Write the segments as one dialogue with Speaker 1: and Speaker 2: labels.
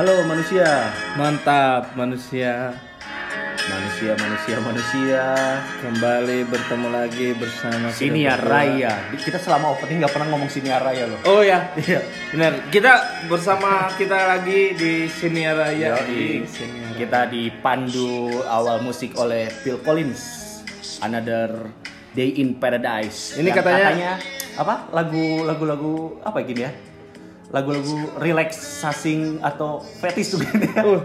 Speaker 1: Halo manusia,
Speaker 2: Mantap manusia
Speaker 1: manusia, manusia, manusia.
Speaker 2: Kembali bertemu lagi bersama
Speaker 1: Siniar. Raya. Kita selama opening nggak pernah ngomong Siniar Raya loh.
Speaker 2: Oh ya, iya benar. Kita bersama kita lagi di Siniar Raya
Speaker 1: Yoi.
Speaker 2: di Siniar Raya.
Speaker 1: Kita dipandu awal musik oleh Phil Collins. Another Day in Paradise.
Speaker 2: Ini
Speaker 1: Yang
Speaker 2: katanya-
Speaker 1: apa? Lagu lagu-lagu apa gini ya? Lagu-lagu relaxing atau fetish ya.
Speaker 2: Uh,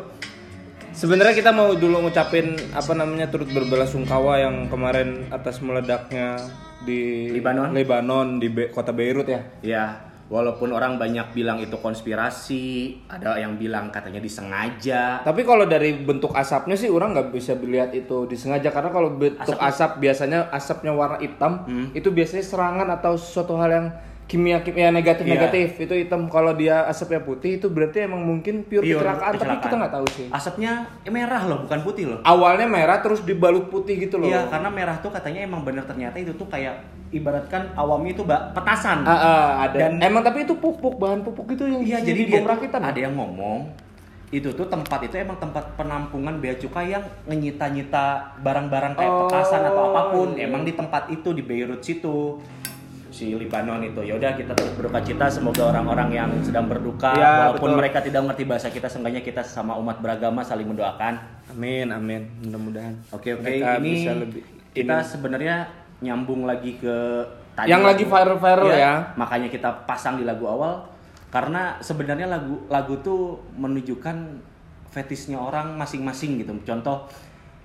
Speaker 2: Sebenarnya kita mau dulu ngucapin apa namanya turut berbelasungkawa yang kemarin atas meledaknya di
Speaker 1: Lebanon.
Speaker 2: Lebanon di Be- kota Beirut ya.
Speaker 1: Ya, walaupun orang banyak bilang itu konspirasi, ada yang bilang katanya disengaja.
Speaker 2: Tapi kalau dari bentuk asapnya sih orang nggak bisa lihat itu disengaja karena kalau bentuk asap, biasanya asapnya warna hitam itu biasanya serangan atau sesuatu hal yang kimia kimia negatif negatif itu hitam kalau dia asapnya putih itu berarti emang mungkin pure,
Speaker 1: Pure
Speaker 2: kecelakaan, tapi
Speaker 1: kecelakaan.
Speaker 2: kita nggak tahu sih
Speaker 1: Asapnya merah loh, bukan putih loh.
Speaker 2: awalnya merah terus dibalut putih gitu loh
Speaker 1: Iya, karena merah tuh katanya emang bener ternyata itu tuh kayak ibaratkan awamnya itu ba- petasan.
Speaker 2: Ah, ah, ada
Speaker 1: Dan-
Speaker 2: emang tapi itu pupuk bahan pupuk itu yang
Speaker 1: Iya,
Speaker 2: di-
Speaker 1: jadi
Speaker 2: di
Speaker 1: dia
Speaker 2: bom
Speaker 1: tuh
Speaker 2: rakitan
Speaker 1: ada yang ngomong itu tuh tempat itu emang tempat penampungan bea cukai yang ngenyita-nyita barang-barang kayak
Speaker 2: Oh,
Speaker 1: petasan atau apa pun.
Speaker 2: iya.
Speaker 1: Emang di tempat itu di Beirut situ si Libanon itu. Ya udah kita terus berduka cita semoga orang-orang yang sedang berduka
Speaker 2: Ya,
Speaker 1: walaupun
Speaker 2: betul.
Speaker 1: mereka tidak mengerti bahasa kita seenggaknya kita sama umat beragama saling mendoakan.
Speaker 2: amin amin mudah-mudahan
Speaker 1: Oke oke
Speaker 2: Mereka
Speaker 1: ini
Speaker 2: bisa lebih
Speaker 1: kita
Speaker 2: ini.
Speaker 1: sebenarnya nyambung lagi ke tadi
Speaker 2: Yang
Speaker 1: lagu.
Speaker 2: lagi viral-viral
Speaker 1: Iya,
Speaker 2: ya.
Speaker 1: Makanya kita pasang di lagu awal karena sebenarnya lagu lagu tuh menunjukkan fetisnya orang masing-masing gitu. Contoh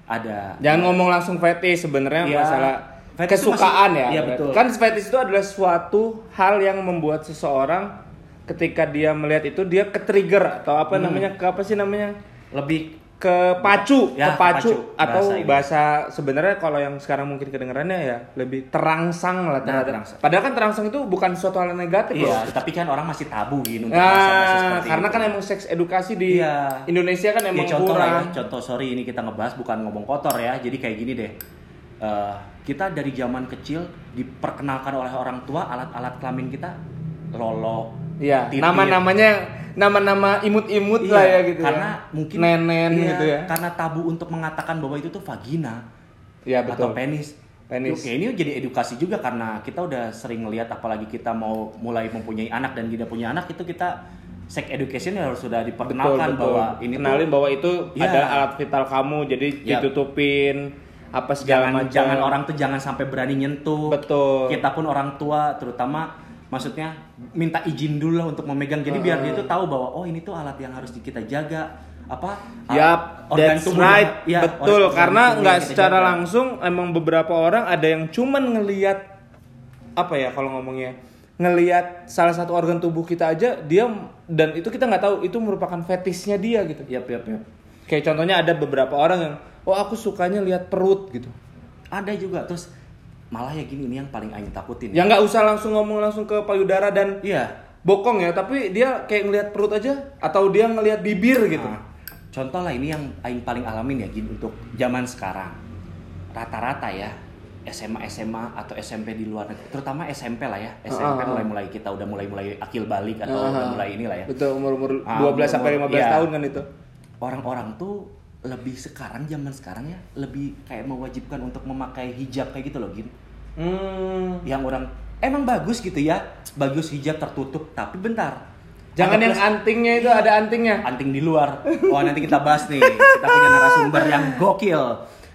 Speaker 1: ada
Speaker 2: Jangan ngomong langsung fetish sebenarnya
Speaker 1: Iya.
Speaker 2: masalah
Speaker 1: Fetish itu
Speaker 2: kesukaan
Speaker 1: masih-
Speaker 2: ya.
Speaker 1: iya, betul.
Speaker 2: Kan fetish itu adalah suatu hal yang membuat seseorang ketika dia melihat itu dia ke trigger atau apa
Speaker 1: Hmm.
Speaker 2: namanya ke apa sih namanya
Speaker 1: lebih
Speaker 2: ke pacu,
Speaker 1: Ya,
Speaker 2: kepacu
Speaker 1: kepacu,
Speaker 2: atau
Speaker 1: bahasa ini.
Speaker 2: bahasa sebenarnya kalau yang sekarang mungkin kedengarannya ya lebih terangsang lah
Speaker 1: Nah, terangsang.
Speaker 2: Padahal kan terangsang itu bukan suatu hal yang negatif
Speaker 1: iya,
Speaker 2: loh.
Speaker 1: tapi kan orang masih tabu gitu untuk
Speaker 2: Nah, karena
Speaker 1: itu.
Speaker 2: kan emang seks edukasi di
Speaker 1: Iya.
Speaker 2: Indonesia kan
Speaker 1: Ya,
Speaker 2: emang
Speaker 1: contoh lah
Speaker 2: kurang.
Speaker 1: ya, contoh sorry ini kita ngebahas bukan ngomong kotor ya. Jadi kayak gini deh. Eh, kita dari zaman kecil diperkenalkan oleh orang tua alat-alat kelamin kita lolo.
Speaker 2: Iya, nama-namanya nama-nama imut-imut
Speaker 1: Iya,
Speaker 2: lah ya gitu
Speaker 1: karena
Speaker 2: ya.
Speaker 1: mungkin
Speaker 2: nenen
Speaker 1: iya,
Speaker 2: gitu ya.
Speaker 1: Karena tabu untuk mengatakan bahwa itu tuh vagina
Speaker 2: Iya
Speaker 1: atau
Speaker 2: betul.
Speaker 1: penis.
Speaker 2: Penis.
Speaker 1: Oke, ini jadi edukasi juga karena kita udah sering ngelihat apalagi kita mau mulai mempunyai anak dan tidak punya anak itu kita sex education harus sudah
Speaker 2: Betul,
Speaker 1: diperkenalkan
Speaker 2: betul.
Speaker 1: bahwa ini
Speaker 2: Kenalin
Speaker 1: tuh
Speaker 2: bahwa itu
Speaker 1: Iya.
Speaker 2: adalah alat vital kamu jadi
Speaker 1: Iya.
Speaker 2: ditutupin apa segala
Speaker 1: jangan
Speaker 2: macam.
Speaker 1: jangan orang tuh jangan sampai berani nyentuh.
Speaker 2: Betul.
Speaker 1: Kita pun orang tua terutama maksudnya minta izin dulu lah untuk memegang. Jadi biar dia tuh tahu bahwa oh ini tuh alat yang harus kita jaga. Apa?
Speaker 2: Yap,
Speaker 1: organ
Speaker 2: that's
Speaker 1: tubuh-
Speaker 2: right.
Speaker 1: ya,
Speaker 2: Betul, karena nggak secara
Speaker 1: jaga.
Speaker 2: langsung emang beberapa orang ada yang cuman ngelihat apa ya kalau ngomongnya ngelihat salah satu organ tubuh kita aja dia dan itu kita nggak tahu itu merupakan fetisnya dia gitu.
Speaker 1: Yap, yap, yap.
Speaker 2: Kayak contohnya ada beberapa orang yang oh aku sukanya lihat perut gitu.
Speaker 1: Ada juga terus malah ya gini ini yang paling aing takutin.
Speaker 2: Ya nggak usah langsung ngomong langsung ke payudara dan
Speaker 1: Iya.
Speaker 2: bokong ya, tapi dia kayak ngelihat perut aja atau dia ngelihat bibir gitu.
Speaker 1: Nah, contoh lah ini yang aing paling alamin ya gini untuk zaman sekarang. Rata-rata ya SMA SMA atau SMP di luar negeri, terutama SMP lah ya. SMP
Speaker 2: Ah, ah, ah.
Speaker 1: mulai-mulai kita udah mulai-mulai akil balik atau
Speaker 2: Ah,
Speaker 1: udah
Speaker 2: ah.
Speaker 1: mulai inilah ya.
Speaker 2: Betul umur-umur
Speaker 1: Ah,
Speaker 2: 12 sampai 15
Speaker 1: iya.
Speaker 2: tahun kan itu.
Speaker 1: Orang-orang tuh lebih sekarang zaman sekarang ya lebih kayak mewajibkan untuk memakai hijab kayak gitu loh gini.
Speaker 2: Hmm.
Speaker 1: Yang orang emang bagus gitu ya, bagus hijab tertutup, tapi bentar.
Speaker 2: Jangan
Speaker 1: Ada
Speaker 2: yang
Speaker 1: plus-
Speaker 2: antingnya itu ada antingnya.
Speaker 1: anting di luar. Oh nanti kita bahas nih. Kita punya narasumber yang gokil.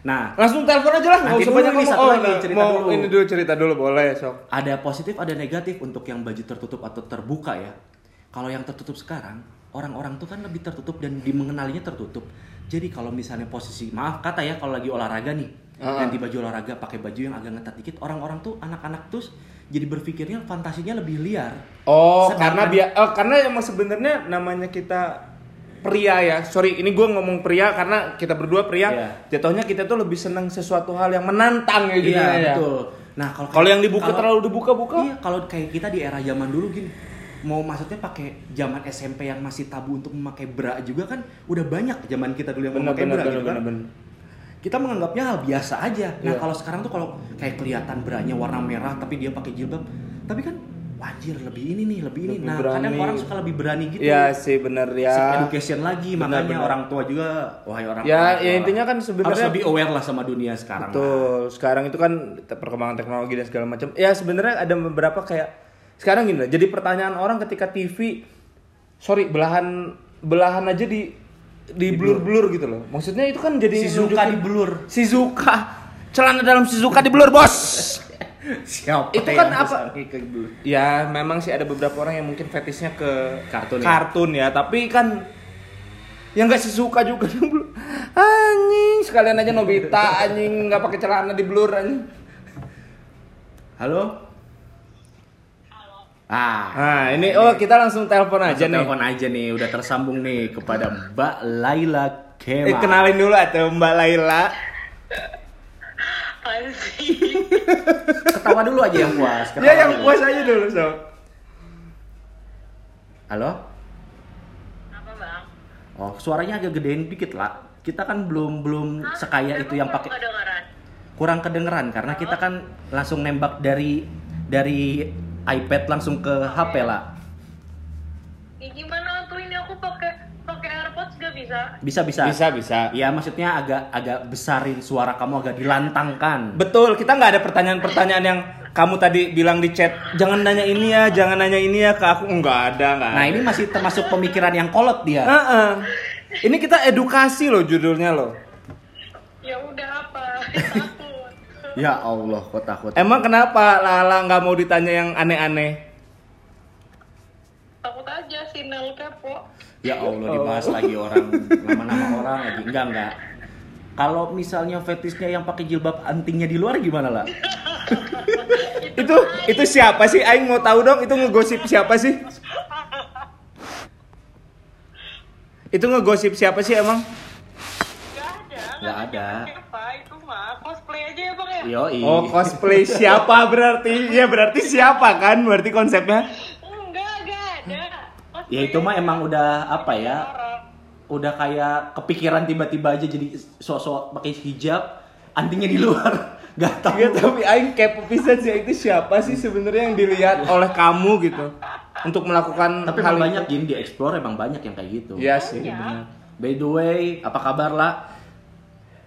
Speaker 1: Nah,
Speaker 2: Langsung telepon aja lah,
Speaker 1: Nanti
Speaker 2: usah
Speaker 1: dulu
Speaker 2: banyak
Speaker 1: nih, satu
Speaker 2: Oh,
Speaker 1: lagi, cerita
Speaker 2: mau
Speaker 1: dulu.
Speaker 2: ini dulu cerita dulu boleh, sok.
Speaker 1: ada positif, ada negatif untuk yang baju tertutup atau terbuka ya. Kalau yang tertutup sekarang, orang-orang tuh kan lebih tertutup dan dimengenalinya tertutup. Jadi kalau misalnya posisi, maaf kata ya, kalau lagi olahraga nih,
Speaker 2: Ah.
Speaker 1: ganti baju olahraga pakai baju yang agak ngetat dikit, orang-orang tuh anak-anak tuh jadi berpikirnya fantasinya lebih liar.
Speaker 2: Oh,
Speaker 1: Sedangkan-
Speaker 2: karena dia oh, karena emang sebenarnya namanya kita pria ya. Sorry, ini gue ngomong pria karena kita berdua pria.
Speaker 1: Iya.
Speaker 2: Jatuhnya kita tuh lebih senang sesuatu hal yang menantang ya gitu
Speaker 1: Iya,
Speaker 2: ya.
Speaker 1: betul. Nah, kalau
Speaker 2: Kalau yang dibuka
Speaker 1: kalau-
Speaker 2: terlalu dibuka-buka.
Speaker 1: Iya, kalau kayak kita di era zaman dulu gini, mau maksudnya pakai zaman SMP yang masih tabu untuk memakai bra juga kan udah banyak zaman kita dulu yang memakai
Speaker 2: benar
Speaker 1: bra
Speaker 2: benar
Speaker 1: gitu kan.
Speaker 2: benar. benar.
Speaker 1: Kita menganggapnya hal biasa aja. Nah,
Speaker 2: Iya.
Speaker 1: kalau sekarang tuh kalau kayak kelihatan branya warna merah tapi dia pakai jilbab, tapi kan anjir lebih ini nih lebih ini
Speaker 2: Lebih
Speaker 1: nah kadang
Speaker 2: berani.
Speaker 1: orang suka lebih berani gitu
Speaker 2: Iya sih bener
Speaker 1: Seek
Speaker 2: ya.
Speaker 1: education lagi
Speaker 2: Benar,
Speaker 1: makanya
Speaker 2: benar.
Speaker 1: orang tua juga wahai orang
Speaker 2: Ya,
Speaker 1: tua
Speaker 2: ya intinya kan
Speaker 1: harus
Speaker 2: sebenarnya
Speaker 1: lebih aware lah sama dunia sekarang lah.
Speaker 2: Betul. Sekarang itu kan perkembangan teknologi dan segala macam. Ya sebenarnya ada beberapa kayak sekarang gini. Jadi pertanyaan orang ketika TV, sorry belahan belahan aja di di blur blur gitu loh. Maksudnya itu kan jadi
Speaker 1: Shizuka
Speaker 2: nunjukin-
Speaker 1: di blur.
Speaker 2: Shizuka. Celana dalam Shizuka di blur bos.
Speaker 1: siapa
Speaker 2: Itu kan apa?
Speaker 1: blur?
Speaker 2: ya memang sih ada beberapa orang yang mungkin fetishnya ke
Speaker 1: Kartun ya?
Speaker 2: kartun ya. Tapi kan yang nggak Shizuka juga. Anjing sekalian aja Nobita anjing nggak pakai celana di blur anjing.
Speaker 1: halo ah
Speaker 2: Nah, ini oh kita langsung telepon aja
Speaker 1: Langsung
Speaker 2: nih.
Speaker 1: telepon aja nih udah tersambung nih kepada Mbak Laila Kema
Speaker 2: Eh, kenalin dulu atau Mbak Laila.
Speaker 1: Ketawa dulu aja yang puas ketawa
Speaker 2: Ya yang
Speaker 1: dulu.
Speaker 2: puas aja dulu, Sob.
Speaker 1: halo
Speaker 3: Apa bang?
Speaker 1: oh suaranya agak gedein dikit lah kita kan belum belum sekaya itu yang pakai
Speaker 3: Kedengaran.
Speaker 1: kurang kedengeran karena kita kan langsung nembak dari dari iPad langsung ke HP lah.
Speaker 3: Ya gimana tuh ini aku pakai pakai AirPods gak bisa?
Speaker 1: Bisa bisa.
Speaker 2: Bisa, bisa.
Speaker 1: Iya maksudnya agak agak besarin suara kamu agak dilantangkan.
Speaker 2: Betul, kita nggak ada pertanyaan-pertanyaan yang kamu tadi bilang di chat, jangan nanya ini ya, jangan nanya ini ya ke aku. Enggak ada, enggak
Speaker 1: Nah ini masih termasuk pemikiran yang kolot dia.
Speaker 2: Heeh. Ini kita edukasi loh judulnya loh.
Speaker 3: Ya udah apa?
Speaker 1: Ya Allah kok takut.
Speaker 2: Emang kenapa Lala nggak mau ditanya yang aneh-aneh?
Speaker 3: Takut aja si Nel kepo.
Speaker 1: Ya Allah dibahas lagi orang nama-nama orang lagi. Enggak enggak. Kalau misalnya fetishnya yang pakai jilbab antingnya di luar gimana lah?
Speaker 2: Itu itu siapa sih? Aing mau tahu dong. Itu ngegosip siapa sih? Itu ngegosip siapa sih emang?
Speaker 3: Gak ada.
Speaker 1: Nggak ada.
Speaker 3: Apa itu mah cosplay aja ya bang ya?
Speaker 1: Yoi.
Speaker 2: Oh cosplay siapa berarti? Ya berarti siapa kan? Berarti konsepnya?
Speaker 3: Enggak, gak ada. Cosplay
Speaker 1: Ya itu mah emang udah apa ya? Udah kayak kepikiran tiba-tiba aja jadi sosok pakai hijab, antingnya di luar. Gak tahu.
Speaker 2: Iya tapi Aing kepo pisan sih itu siapa sih sebenarnya yang dilihat oleh kamu gitu untuk melakukan
Speaker 1: Tapi
Speaker 2: hal
Speaker 1: banyak game di explore emang banyak yang kayak gitu.
Speaker 2: Iya sih benar.
Speaker 1: By the way, apa kabar lah?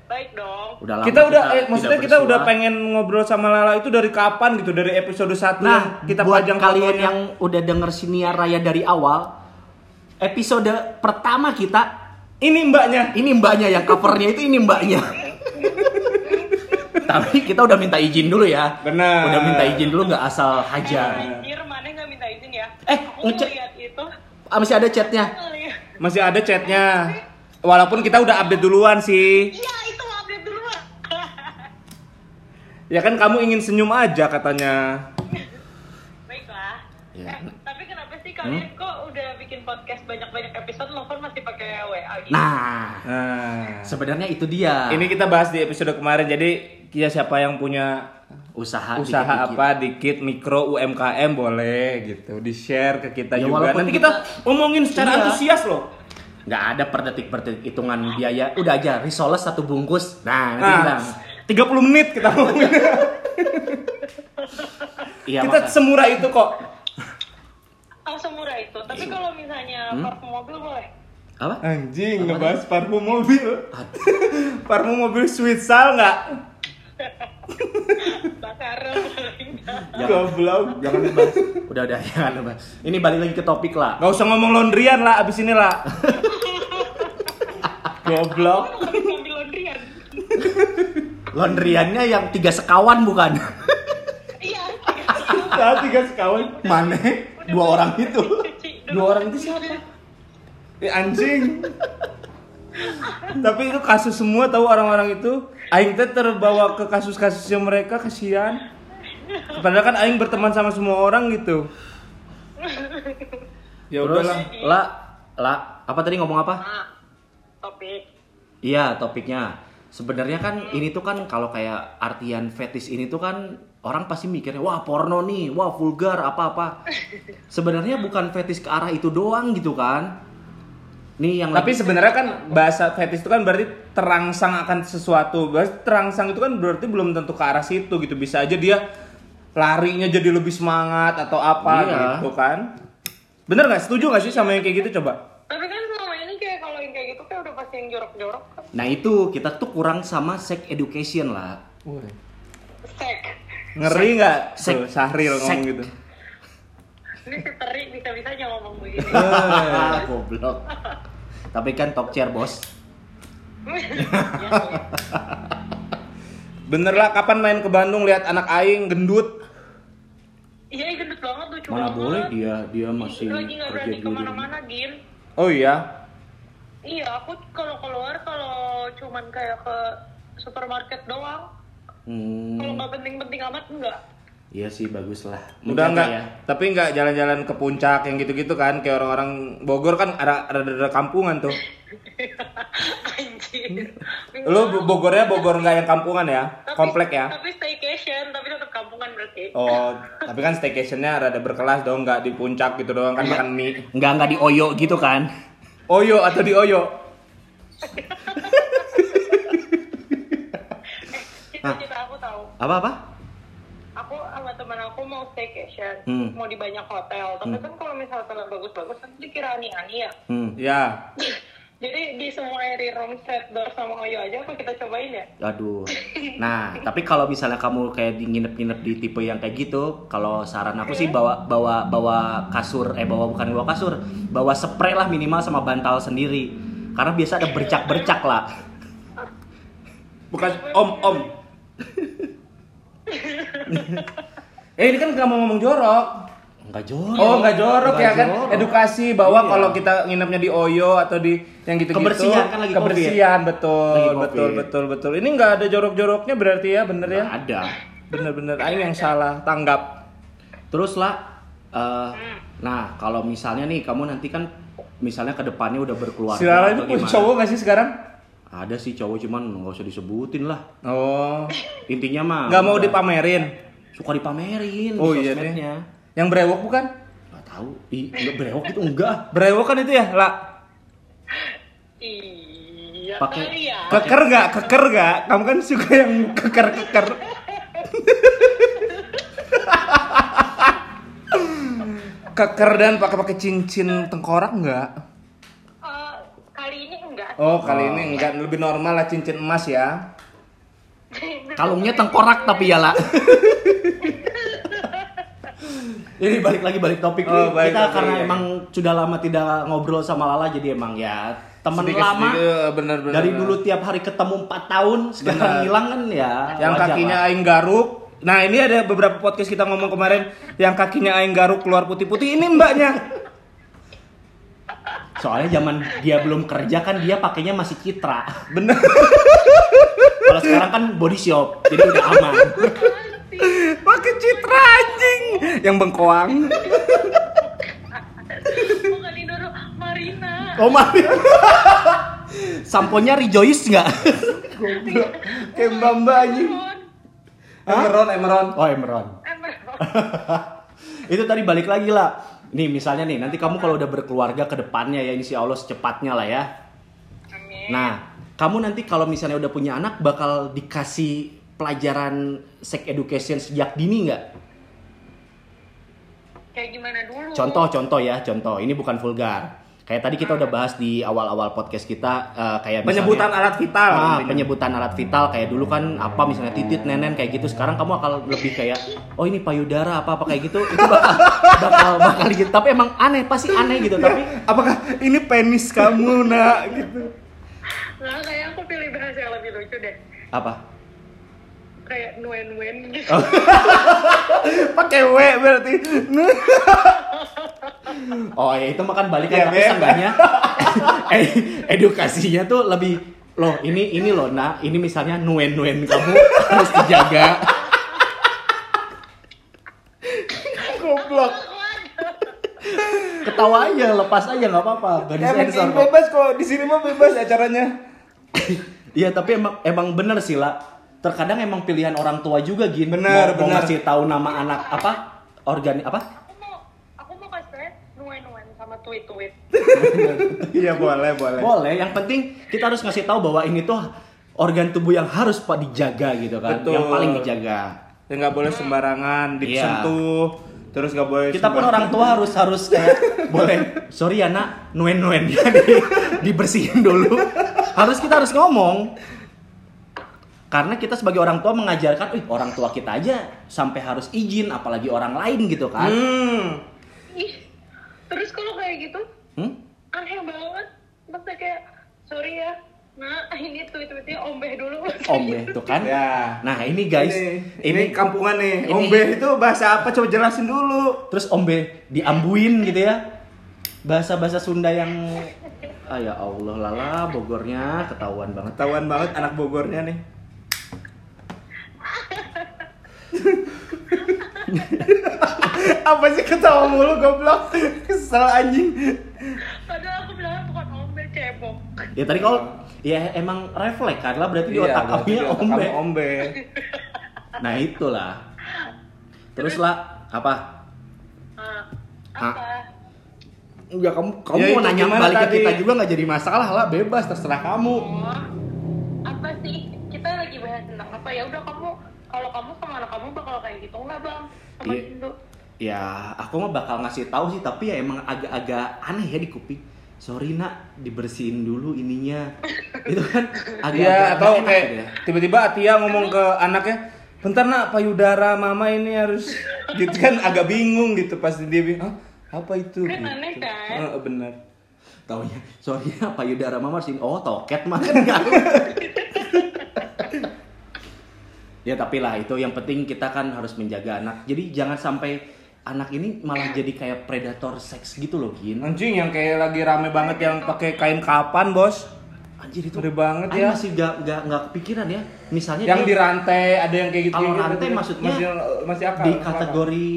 Speaker 3: Baik dong.
Speaker 1: Udah lama
Speaker 2: Kita udah eh, maksudnya kita udah pengen ngobrol sama Lala itu dari kapan gitu? Dari episode 1
Speaker 1: Nah,
Speaker 2: yang kita
Speaker 1: buat
Speaker 2: pajang
Speaker 1: kalian yang udah denger siniar raya dari awal, episode pertama kita
Speaker 2: ini mbaknya.
Speaker 1: ini mbaknya yang covernya itu ini mbaknya. Tapi kita udah minta izin dulu ya.
Speaker 2: Benar.
Speaker 1: Udah minta izin dulu nggak asal
Speaker 3: Eh,
Speaker 1: hajar.
Speaker 3: anjir, mana nggak minta izin ya?
Speaker 1: Eh, ngecek.
Speaker 3: itu.
Speaker 1: Ah, masih ada chatnya.
Speaker 2: Masih ada chatnya. Walaupun kita udah update duluan sih.
Speaker 3: Iya, itu update dulu.
Speaker 2: Ya kan kamu ingin senyum aja katanya.
Speaker 3: Baiklah.
Speaker 1: Ya.
Speaker 3: Eh, tapi kenapa sih kalian kok udah bikin podcast banyak-banyak episode, Lovan masih pakai WA gitu?
Speaker 1: Nah,
Speaker 2: Nah,
Speaker 1: sebenarnya itu dia.
Speaker 2: ini kita bahas di episode kemarin. Jadi ya siapa yang punya
Speaker 1: usaha
Speaker 2: usaha
Speaker 1: dikit-dikit.
Speaker 2: apa dikit mikro UMKM boleh gitu di share ke kita
Speaker 1: Ya,
Speaker 2: juga
Speaker 1: walaupun
Speaker 2: nanti kita,
Speaker 1: kita-
Speaker 2: omongin secara
Speaker 1: Iya.
Speaker 2: antusias loh
Speaker 1: nggak ada per detik per detik hitungan biaya udah aja risoles satu bungkus nah nanti
Speaker 2: nah
Speaker 1: bilang
Speaker 2: 30 menit kita ngomongin.
Speaker 1: Iya
Speaker 2: kita
Speaker 1: maka-
Speaker 2: semurah itu kok.
Speaker 3: Oh, semurah itu. Tapi
Speaker 1: Iya.
Speaker 3: kalau misalnya
Speaker 1: Hmm?
Speaker 3: parfum mobil boleh?
Speaker 1: apa?
Speaker 2: Anjing ngebahas parfum mobil. Parfum mobil sweet sal nggak?
Speaker 3: Bakar.
Speaker 2: goblok.
Speaker 1: Jangan dibahas. Udah udah jangan dibahas. Ini balik lagi ke topik lah
Speaker 2: nggak usah ngomong laundryan lah abis ini lah. Goblok.
Speaker 1: Laundryannya yang tiga sekawan bukan?
Speaker 3: Iya.
Speaker 2: Nah, tiga sekawan.
Speaker 1: Mana? Dua orang itu. dua orang itu siapa?
Speaker 2: Eh, anjing. Tapi itu kasus semua tahu orang-orang itu? Aing teh terbawa ke kasus-kasusnya mereka kasihan. Padahal kan aing berteman sama semua orang gitu. Ya udahlah.
Speaker 1: Lah lah apa tadi ngomong apa?
Speaker 3: Nah, topik.
Speaker 1: Iya topiknya sebenarnya kan ini tuh kan kalau kayak artian fetis ini tuh kan orang pasti mikirnya wah porno nih wah vulgar apa apa sebenarnya bukan fetis ke arah itu doang gitu kan nih yang
Speaker 2: tapi
Speaker 1: lagi-
Speaker 2: sebenarnya kan bahasa fetish itu kan berarti terangsang akan sesuatu berarti terangsang itu kan berarti belum tentu ke arah situ gitu bisa aja dia larinya jadi lebih semangat atau apa
Speaker 1: Iya.
Speaker 2: gitu kan. Bener nggak? Setuju nggak sih sama yang kayak gitu coba?
Speaker 3: Tapi kan selama ini kayak kalau yang kayak gitu kayak udah pasti yang jorok-jorok kan.
Speaker 1: Nah itu kita tuh kurang sama sex education lah.
Speaker 3: Sek.
Speaker 2: Ngeri nggak?
Speaker 1: Sek-
Speaker 2: Tuh, Sahril
Speaker 1: sek-
Speaker 2: ngomong gitu.
Speaker 3: Ini si Teri bisa-bisanya ngomong begini.
Speaker 1: Goblok. Tapi kan talk chair bos.
Speaker 2: Bener lah, kapan main ke Bandung lihat anak aing gendut?
Speaker 3: Iya, gendut banget lucu
Speaker 1: Mana boleh dia dia masih
Speaker 3: Lagi nggak
Speaker 1: kerja
Speaker 3: berani
Speaker 1: di
Speaker 3: ke mana-mana, Gin.
Speaker 2: Oh iya.
Speaker 3: Iya, aku kalau keluar kalau cuman kayak ke supermarket doang.
Speaker 1: Hmm,
Speaker 3: Kalau nggak penting-penting amat enggak.
Speaker 1: iya sih bagus lah.
Speaker 2: Udah enggak,
Speaker 1: ya.
Speaker 2: tapi enggak jalan-jalan ke puncak yang gitu-gitu kan kayak orang-orang Bogor kan ada ada, ada kampungan tuh.
Speaker 3: Anjir.
Speaker 2: Lu Bo- Bogornya Bogor enggak yang kampungan ya,
Speaker 3: Tapi-
Speaker 2: komplek ya.
Speaker 3: Tapi staycation, tapi tetap kampungan berarti.
Speaker 2: Oh, tapi kan staycationnya rada berkelas dong, nggak di puncak gitu doang kan makan mie.
Speaker 1: Enggak enggak di Oyo gitu kan.
Speaker 2: Oyo atau di Oyo?
Speaker 3: Cita-cita aku tahu.
Speaker 1: Apa apa?
Speaker 3: Aku sama teman aku mau staycation,
Speaker 1: Hmm.
Speaker 3: mau di banyak hotel. Tapi kan kalau misalnya bagus-bagus, kan dikira ani-ani ya.
Speaker 1: Hmm.
Speaker 2: Ya.
Speaker 3: Jadi di semua area Romset, Dor sama Oyo aja apa kita cobain ya?
Speaker 1: Aduh. Nah, tapi kalau misalnya kamu kayak di nginep-nginep di tipe yang kayak gitu, kalau saran aku sih bawa bawa bawa kasur, eh bawa bukan bawa kasur, bawa spray lah minimal sama bantal sendiri. Karena biasa ada bercak-bercak lah.
Speaker 2: Bukan om om. eh ini kan nggak mau ngomong jorok.
Speaker 1: Enggak jorok.
Speaker 2: Oh nggak jorok ya kan?
Speaker 1: jorok.
Speaker 2: Edukasi bahwa
Speaker 1: Iya.
Speaker 2: kalau kita nginepnya di Oyo atau di yang gitu-gitu.
Speaker 1: Kebersihan, kan lagi
Speaker 2: kebersihan betul
Speaker 1: Lagi Covid.
Speaker 2: betul betul betul. Ini nggak ada jorok-joroknya berarti ya bener ya?
Speaker 1: Nggak ada.
Speaker 2: Bener-bener. Aing yang salah tanggap.
Speaker 1: Terus lah, eh, nah kalau misalnya nih kamu nanti kan misalnya ke depannya udah berkeluarga
Speaker 2: Si Lala
Speaker 1: atau gimana?
Speaker 2: cowok nggak sih sekarang?
Speaker 1: Ada sih cowok cuman nggak usah disebutin lah.
Speaker 2: Oh,
Speaker 1: Intinya mah
Speaker 2: nggak mau dipamerin.
Speaker 1: Suka dipamerin
Speaker 2: Oh
Speaker 1: di
Speaker 2: iya
Speaker 1: sosmednya.
Speaker 2: Yang brewok bukan?
Speaker 1: Nggak tahu. Ih, enggak brewok itu enggak.
Speaker 2: Brewok kan itu ya, lah.
Speaker 3: Iya
Speaker 1: Pakai-
Speaker 3: ya.
Speaker 2: Keker nggak? Keker nggak? Kamu kan suka yang keker-keker. keker dan pakai pakai cincin tengkorak nggak?
Speaker 3: Eh, kali ini enggak.
Speaker 2: Oh kali ini nggak lebih normal lah cincin emas ya.
Speaker 1: Kalungnya tengkorak tapi ya lah. Ini balik lagi balik topik
Speaker 2: Oh,
Speaker 1: nih.
Speaker 2: baik,
Speaker 1: Kita
Speaker 2: baik,
Speaker 1: karena
Speaker 2: baik.
Speaker 1: emang sudah lama tidak ngobrol sama Lala jadi emang ya teman lama.
Speaker 2: sedikit, eh, bener-bener.
Speaker 1: Dari dulu tiap hari ketemu 4 tahun, sekarang
Speaker 2: Bener.
Speaker 1: hilang kan ya.
Speaker 2: Yang kakinya
Speaker 1: lah.
Speaker 2: aing garuk. Nah ini ada beberapa podcast kita ngomong kemarin yang kakinya aing garuk keluar putih-putih ini mbaknya.
Speaker 1: Soalnya zaman dia belum kerja kan dia pakainya masih citra.
Speaker 2: Bener.
Speaker 1: Kalau sekarang kan body shop, jadi udah aman.
Speaker 2: Pakai citra anjing yang bengkoang.
Speaker 3: Bukan Marina.
Speaker 1: Oh mari. Samponya Rejoice nggak?
Speaker 2: Kayak mbak mbak anjing. Emeron, Emeron.
Speaker 1: Oh Emeron. itu tadi balik lagi lah. Nih misalnya nih, nanti kamu kalau udah berkeluarga ke depannya ya insya Allah secepatnya lah ya.
Speaker 3: Amin.
Speaker 1: Nah, kamu nanti kalau misalnya udah punya anak bakal dikasih pelajaran sex education sejak dini nggak?
Speaker 3: Kayak gimana dulu?
Speaker 1: Contoh-contoh ya, contoh. Ini bukan vulgar. Kayak tadi kita udah bahas di awal-awal podcast kita eh, kayak misalnya-
Speaker 2: Penyebutan alat vital.
Speaker 1: Ah, penyebutan alat vital kayak dulu kan apa misalnya titit nenen kayak gitu sekarang kamu akan lebih kayak oh ini payudara apa apa kayak gitu itu bakal bakal bakal gitu tapi emang aneh pasti aneh gitu tapi
Speaker 2: Apakah ini penis kamu nak gitu?
Speaker 3: Nah, kayak aku pilih bahasa yang lebih lucu deh.
Speaker 1: apa
Speaker 3: Kayak nuen-nuen gitu.
Speaker 2: Pakai W berarti.
Speaker 1: oh ya itu makan balik
Speaker 2: Ya,
Speaker 1: tapi seenggaknya eh, edukasinya tuh lebih loh ini ini loh nak ini misalnya nuen nuen kamu harus dijaga
Speaker 2: Goblok.
Speaker 1: ketawa aja lepas aja nggak apa-apa gak
Speaker 2: Ya,
Speaker 1: disensor
Speaker 2: bebas kok di sini mah bebas acaranya.
Speaker 1: Iya tapi emang emang bener sih lah. Terkadang emang pilihan orang tua juga gini.
Speaker 2: Bener,
Speaker 1: mau, mau
Speaker 2: bener.
Speaker 1: ngasih tahu nama anak apa organi apa?
Speaker 3: Aku mau aku mau kasih tau nuen-nuen sama tweet-tweet.
Speaker 2: Iya boleh boleh.
Speaker 1: Boleh. Yang penting kita harus ngasih tahu bahwa ini tuh organ tubuh yang harus pak dijaga gitu kan.
Speaker 2: Betul.
Speaker 1: Yang paling dijaga.
Speaker 2: ya nggak boleh sembarangan disentuh terus nggak boleh
Speaker 1: Kita pun orang tua harus harus kayak boleh sorry ya nak nuen nuen ya di, dibersihin dulu. Harus kita harus ngomong. Karena kita sebagai orang tua mengajarkan, wih orang tua kita aja sampai harus izin, apalagi orang lain gitu kan.
Speaker 2: hmm.
Speaker 3: Ih, terus kalau kayak gitu
Speaker 1: Hmm?
Speaker 3: aneh banget maksudnya kayak sorry ya nah ini tuh itu itu ombeh dulu
Speaker 1: Ombe tuh kan.
Speaker 2: ya
Speaker 1: Nah ini guys,
Speaker 2: ini,
Speaker 1: ini,
Speaker 2: ini kampungan nih
Speaker 1: ini-
Speaker 2: ombe itu bahasa apa coba jelasin dulu
Speaker 1: terus ombe diambuin gitu ya. Bahasa-bahasa Sunda yang ah ya Allah lala Bogornya ketahuan banget.
Speaker 2: ketahuan banget anak Bogornya nih apa sih ketawa mulu goblok kesel anjing
Speaker 3: padahal aku bilang bukan ombeh cebok
Speaker 1: Ya tadi kalau ya emang refleks karena berarti di
Speaker 2: Iya,
Speaker 1: otak
Speaker 2: berarti
Speaker 1: kamu
Speaker 2: di otak
Speaker 1: ombe.
Speaker 2: ombe
Speaker 1: Nah itulah. Terus lah apa? Hah?
Speaker 3: apa
Speaker 1: Enggak kamu kamu
Speaker 2: Ya,
Speaker 1: mau nanya balik ke
Speaker 2: tadi?
Speaker 1: kita juga nggak jadi masalah lah bebas terserah kamu.
Speaker 3: oh apa sih kita lagi bahas tentang apa ya udah kamu kalau kamu sama anak kamu bakal kayak gitu nggak bang sama
Speaker 1: Iya.
Speaker 3: Indo
Speaker 1: Ya aku mah bakal ngasih tahu sih tapi ya emang agak-agak aneh ya di kuping. Sorry nak dibersihin dulu ininya. Itu kan agak
Speaker 2: Iya atau
Speaker 1: enak
Speaker 2: kayak
Speaker 1: gitu ya.
Speaker 2: tiba-tiba Atia ngomong ke anaknya bentar nak payudara mama ini harus gitu kan agak bingung gitu pas dia bilang "Hah? apa itu
Speaker 3: Kan
Speaker 2: Gitu.
Speaker 3: aneh kan?
Speaker 2: Heeh, bener
Speaker 1: Taunya, sorry ya payudara mama sini. Oh toket mah kan nggak. Ya tapi lah itu yang penting kita kan harus menjaga anak. Jadi jangan sampai anak ini malah jadi kayak predator seks gitu loh Gin.
Speaker 2: anjing yang kayak lagi rame banget yang pakai kain kapan bos
Speaker 1: Anjir itu
Speaker 2: Ngeri banget ya.
Speaker 1: masih gak, gak, gak kepikiran ya. Misalnya
Speaker 2: yang
Speaker 1: dia
Speaker 2: di rantai ada yang kayak gitu
Speaker 1: kalau
Speaker 2: gitu,
Speaker 1: rantai
Speaker 2: gitu.
Speaker 1: maksudnya
Speaker 2: masih masih akal
Speaker 1: di kategori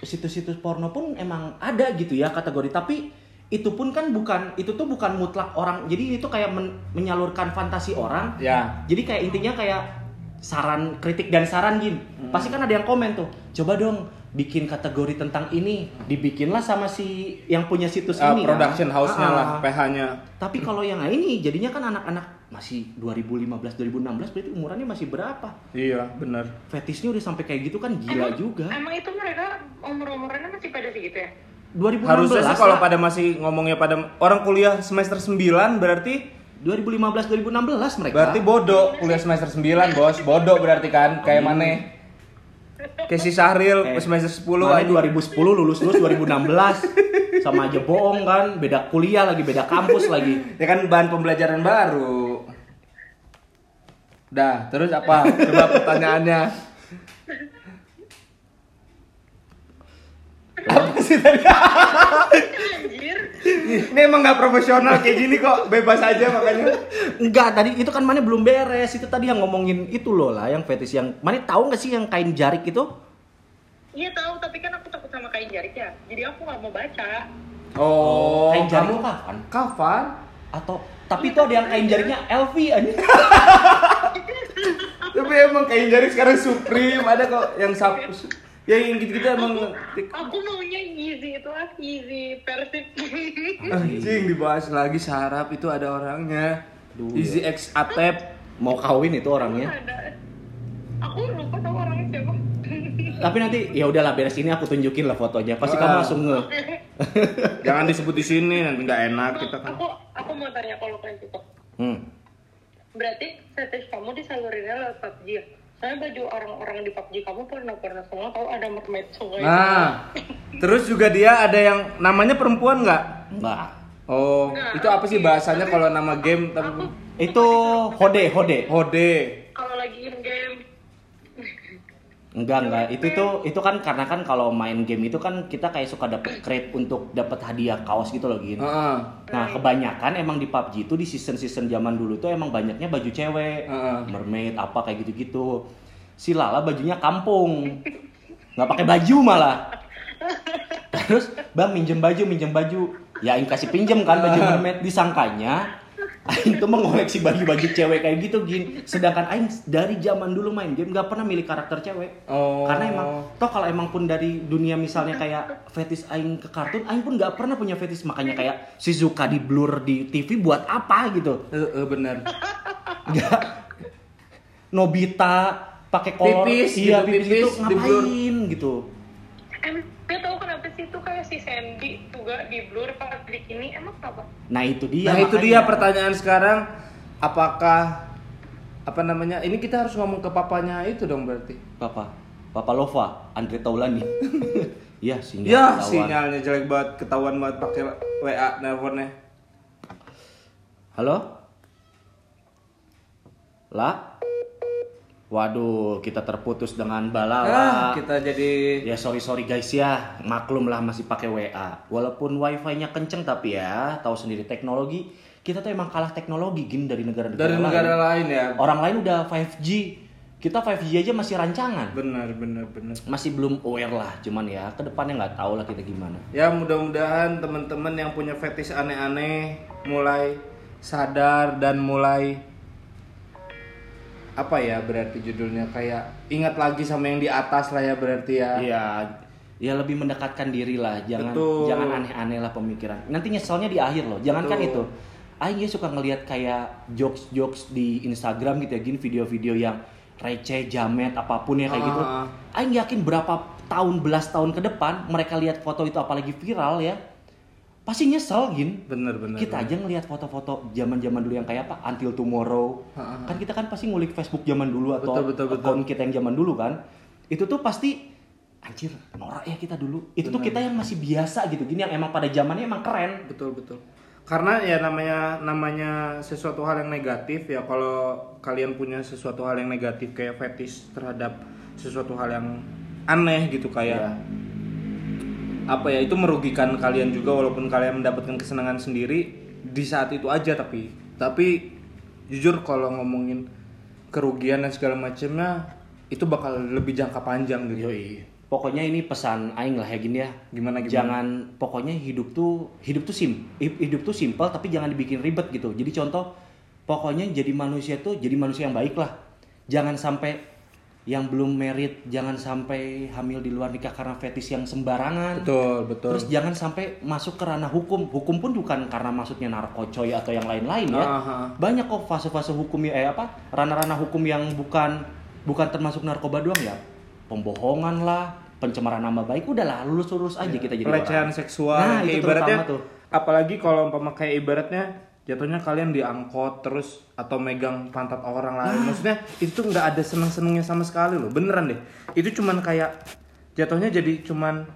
Speaker 1: situs-situs porno pun emang ada gitu ya kategori tapi itu pun kan bukan itu tuh bukan mutlak orang jadi itu kayak men- menyalurkan fantasi orang
Speaker 2: ya
Speaker 1: jadi kayak intinya kayak saran kritik dan saran gin
Speaker 2: Hmm.
Speaker 1: pasti kan ada yang komen tuh coba dong bikin kategori tentang ini dibikinlah sama si yang punya situs
Speaker 2: Ah,
Speaker 1: ini kan.
Speaker 2: production house-nya
Speaker 1: Ah,
Speaker 2: lah
Speaker 1: ah.
Speaker 2: PH-nya
Speaker 1: tapi kalau yang ini jadinya kan anak-anak masih 2015 2016 berarti umurannya masih berapa?
Speaker 2: Iya bener
Speaker 1: fetisnya udah sampai kayak gitu kan gila
Speaker 3: Emang-
Speaker 1: juga.
Speaker 3: emang itu mereka umur umurnya masih pada segitu ya?
Speaker 1: 2016
Speaker 2: harusnya sih kalau pada masih ngomongnya pada orang kuliah semester 9 berarti
Speaker 1: 2015 2016 mereka
Speaker 2: Berarti bodoh kuliah semester 9, Bos. Bodoh berarti kan kayak mana? Kayak si Sahril
Speaker 1: Eh,
Speaker 2: semester 10
Speaker 1: Mana
Speaker 2: aja.
Speaker 1: 2010 lulus lulus 2016 sama aja bohong kan beda kuliah lagi beda kampus lagi
Speaker 2: Ya kan bahan pembelajaran baru. Dah, terus apa? Coba pertanyaannya. Apa sih tadi?
Speaker 3: anjir.
Speaker 2: Ini emang nggak profesional kayak gini kok, bebas aja makanya.
Speaker 1: enggak tadi itu kan mana belum beres. Itu tadi yang ngomongin itu loh lah yang fetis yang mana tahu nggak sih yang kain jarik itu?
Speaker 3: Iya tahu. Tapi kan aku takut sama kain jarik ya. Jadi aku nggak mau baca.
Speaker 2: Oh,
Speaker 1: kain jarik
Speaker 2: kamu
Speaker 1: itu kapan?
Speaker 2: Kapan?
Speaker 1: atau tapi itu ada yang kain jariknya LV aja
Speaker 2: Tapi emang kain jari sekarang Supreme. Ada kok yang sap ya yang gitu-gitu emang
Speaker 3: aku maunya easy itu lah easy persib
Speaker 2: anjing dibahas lagi sarap itu ada orangnya.
Speaker 1: Duh,
Speaker 2: Easy X Atep.
Speaker 1: mau kawin itu orangnya
Speaker 3: ada aku lupa tahu orangnya siapa
Speaker 1: tapi nanti ya udahlah beres ini aku tunjukin lah fotonya pasti
Speaker 2: Wah.
Speaker 1: kamu langsung nge
Speaker 2: Jangan disebut di sini nanti nggak enak kita kan.
Speaker 3: aku aku mau tanya kalau kayak gitu
Speaker 1: hmm.
Speaker 3: berarti fetish kamu disalurinnya lewat PUBG ya? Soalnya baju orang-orang di PUBG kamu pernah pernah semua tahu ada mermaid sungai.
Speaker 2: Nah, terus juga dia ada yang namanya perempuan nggak?
Speaker 1: Enggak.
Speaker 2: Oh, itu apa sih bahasanya kalau nama game tapi
Speaker 1: itu hode hode
Speaker 2: Hode.
Speaker 3: Kalau lagi in game,
Speaker 1: Enggak, enggak. Itu tuh itu kan karena kan kalau main game itu kan kita kayak suka dapet crate untuk dapat hadiah kaos gitu loh, Gin.
Speaker 2: Heeh.
Speaker 1: Nah, kebanyakan emang di PUBG itu di season-season zaman dulu tuh emang banyaknya baju cewek,
Speaker 2: Heeh.
Speaker 1: mermaid apa kayak gitu-gitu. Si Lala bajunya kampung. nggak pakai baju malah. Terus, "Bang, minjem baju, minjem baju." Ya, Aing kasih pinjem kan baju mermaid disangkanya Aing tuh mengoleksi baju-baju cewek kayak gitu, Gin. Sedangkan Aing dari zaman dulu main game nggak pernah milih karakter cewek.
Speaker 2: Oh.
Speaker 1: Karena emang toh kalau emang pun dari dunia misalnya kayak fetis aing ke kartun, aing pun nggak pernah punya fetis makanya kayak Shizuka di blur di TV buat apa gitu.
Speaker 2: Eh, eh, bener.
Speaker 1: Nggak. Nobita pakai kolor
Speaker 2: Pipis
Speaker 1: iya
Speaker 2: gitu,
Speaker 1: pipis,
Speaker 2: pipis
Speaker 1: itu
Speaker 2: di blur.
Speaker 1: ngapain gitu
Speaker 3: gak tahu kenapa sih itu kayak si Sandy juga di blur pas di ini. Emang kenapa?
Speaker 1: nah itu dia
Speaker 2: nah itu
Speaker 1: makanya.
Speaker 2: dia pertanyaan sekarang. Apakah apa namanya ini kita harus ngomong ke papanya itu dong berarti.
Speaker 1: Papa papa Lova Andre Taulani iya sinyal
Speaker 2: ya
Speaker 1: ketahuan.
Speaker 2: sinyalnya jelek banget ketahuan banget pakai WA nelponnya.
Speaker 1: Halo? La waduh kita terputus dengan
Speaker 2: ah,
Speaker 1: balala
Speaker 2: kita jadi
Speaker 1: Ya sorry sorry guys ya, maklum lah masih pakai WA. Walaupun wifi-nya kenceng tapi ya tahu sendiri teknologi kita tuh emang kalah teknologi gin dari negara-negara
Speaker 2: dari
Speaker 1: lain.
Speaker 2: negara lain ya
Speaker 1: Orang lain udah 5G, kita 5G aja masih rancangan.
Speaker 2: benar benar benar
Speaker 1: Masih belum aware lah, cuman ya ke depannya nggak tahu lah kita gimana.
Speaker 2: ya mudah-mudahan teman-teman yang punya fetish aneh-aneh mulai sadar dan mulai apa ya berarti judulnya kayak ingat lagi sama yang di atas lah ya berarti ya
Speaker 1: Iya, ya lebih mendekatkan diri lah, jangan
Speaker 2: Betul.
Speaker 1: jangan aneh-aneh lah pemikiran. Nanti nyeselnya di akhir loh, jangankan
Speaker 2: Betul.
Speaker 1: itu. Aing ya suka ngelihat kayak jokes-jokes di Instagram gitu ya, gini video-video yang receh, jamet, apa pun ya kayak gitu.
Speaker 2: Ah.
Speaker 1: Aing yakin berapa tahun, belas tahun ke depan mereka lihat foto itu apalagi viral ya, pasti nyesel gin.
Speaker 2: bener bener
Speaker 1: Kita aja ngelihat foto-foto zaman-zaman dulu yang kayak apa, Until Tomorrow.
Speaker 2: Ah, ah.
Speaker 1: Kan kita kan pasti ngulik Facebook zaman dulu atau
Speaker 2: Betul, betul, betul.
Speaker 1: akun kita yang zaman dulu kan. Itu tuh pasti anjir, norak ya kita dulu. Itu tuh kita yang masih biasa gitu. Gini yang emang pada zamannya emang keren.
Speaker 2: betul betul karena ya namanya namanya sesuatu hal yang negatif ya kalau kalian punya sesuatu hal yang negatif kayak fetish terhadap sesuatu hal yang aneh gitu kayak
Speaker 1: Iya.
Speaker 2: Apa ya itu merugikan kalian juga walaupun kalian mendapatkan kesenangan sendiri di saat itu aja tapi tapi jujur kalau ngomongin kerugian dan segala macamnya itu bakal lebih jangka panjang gitu
Speaker 1: Yoi. Pokoknya ini pesan aing lah ya gini ya.
Speaker 2: Gimana, gimana?
Speaker 1: Jangan pokoknya hidup tuh hidup tuh sim hidup tuh simpel tapi jangan dibikin ribet gitu. Jadi contoh pokoknya jadi manusia tuh jadi manusia yang baik lah. Jangan sampai yang belum merit jangan sampai hamil di luar nikah karena fetis yang sembarangan.
Speaker 2: betul betul
Speaker 1: Terus jangan sampai masuk ke ranah hukum. Hukum pun bukan karena maksudnya narkocoy atau yang lain-lain ya.
Speaker 2: Aha.
Speaker 1: Banyak kok fase-fase hukum ya eh apa? Ranah-ranah hukum yang bukan bukan termasuk narkoba doang ya. Pembohongan lah, pencemaran nama baik udahlah lulus-lulus aja kita jadi
Speaker 2: pelecehan
Speaker 1: orang.
Speaker 2: seksual
Speaker 1: Nah, itu
Speaker 2: ibaratnya
Speaker 1: tuh.
Speaker 2: apalagi kalau umpama kayak ibaratnya jatuhnya kalian diangkot terus atau megang pantat orang lain. Maksudnya itu nggak ada seneng senengnya sama sekali loh. Beneran deh. Itu cuman kayak jatuhnya jadi cuman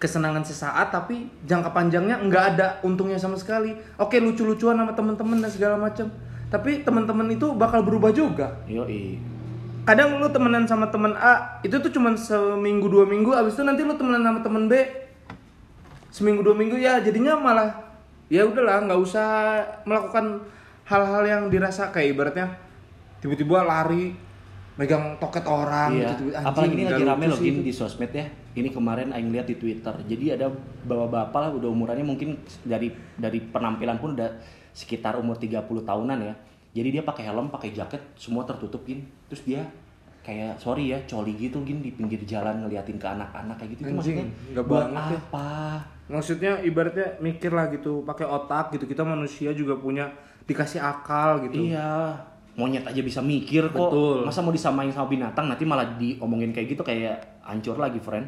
Speaker 2: kesenangan sesaat tapi jangka panjangnya nggak ada untungnya sama sekali. Oke lucu-lucuan sama temen-temen dan segala macam. Tapi teman-teman itu bakal berubah juga.
Speaker 1: Yoi.
Speaker 2: kadang lu temenan sama temen A itu tuh cuman seminggu dua minggu abis itu nanti lu temenan sama temen B. Seminggu dua minggu ya jadinya malah ya udahlah nggak usah melakukan hal-hal yang dirasa kayak ibaratnya tiba-tiba lari megang toket orang
Speaker 1: Iya.
Speaker 2: gitu Anjing,
Speaker 1: Apalagi ini lagi rame loh
Speaker 2: sih
Speaker 1: Gin,
Speaker 2: itu.
Speaker 1: di sosmed ya. Ini kemarin Aing lihat di Twitter. Jadi ada bapak-bapak lah udah umurannya mungkin dari dari penampilan pun udah sekitar umur 30 tahunan ya. Jadi dia pakai helm, pakai jaket, semua tertutup Gin. Terus dia kayak sorry ya, coli gitu Gin di pinggir jalan ngeliatin ke anak-anak kayak gitu. Itu
Speaker 2: Anjing,
Speaker 1: maksudnya
Speaker 2: nggak
Speaker 1: buat
Speaker 2: banget ya. Maksudnya ibaratnya mikir lah gitu pakai otak gitu kita manusia juga punya dikasih akal gitu
Speaker 1: Iya. Monyet aja bisa mikir kok.
Speaker 2: Betul.
Speaker 1: Masa mau disamain sama binatang nanti malah diomongin kayak gitu kayak hancur lagi, friend.